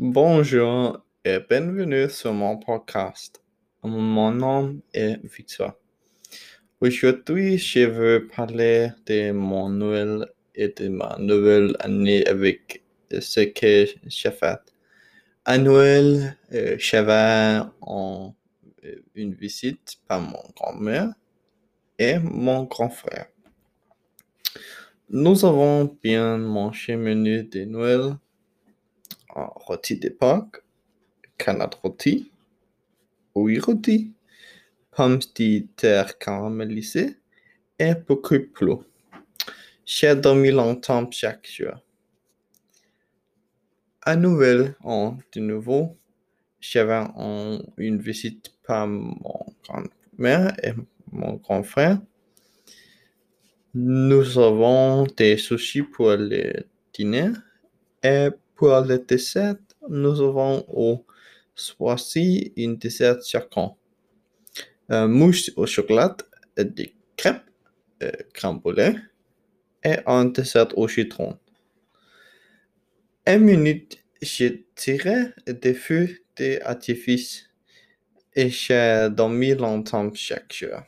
Bonjour et bienvenue sur mon podcast. Mon nom est Victor. Aujourd'hui, je veux parler de mon Noël et de ma nouvelle année avec ce que j'ai fait. À Noël, euh, j'avais euh, une visite par mon grand-mère et mon grand frère. Nous avons bien mangé menu de Noël, euh, rôti de Pâques, canard rôti, oui rôti, pommes de terre caramélisées et beaucoup plus. J'ai dormi longtemps chaque jour. À Noël, en, de nouveau, j'avais en- une visite par mon grand-mère et mon grand frère. Nous avons des sushis pour le dîner et pour le dessert, nous avons au choisi une dessert chacun. Un mousse au chocolat, des crêpes, euh, et un dessert au citron. Une minute, j'ai tiré des feux d'artifice et j'ai dormi longtemps chaque jour.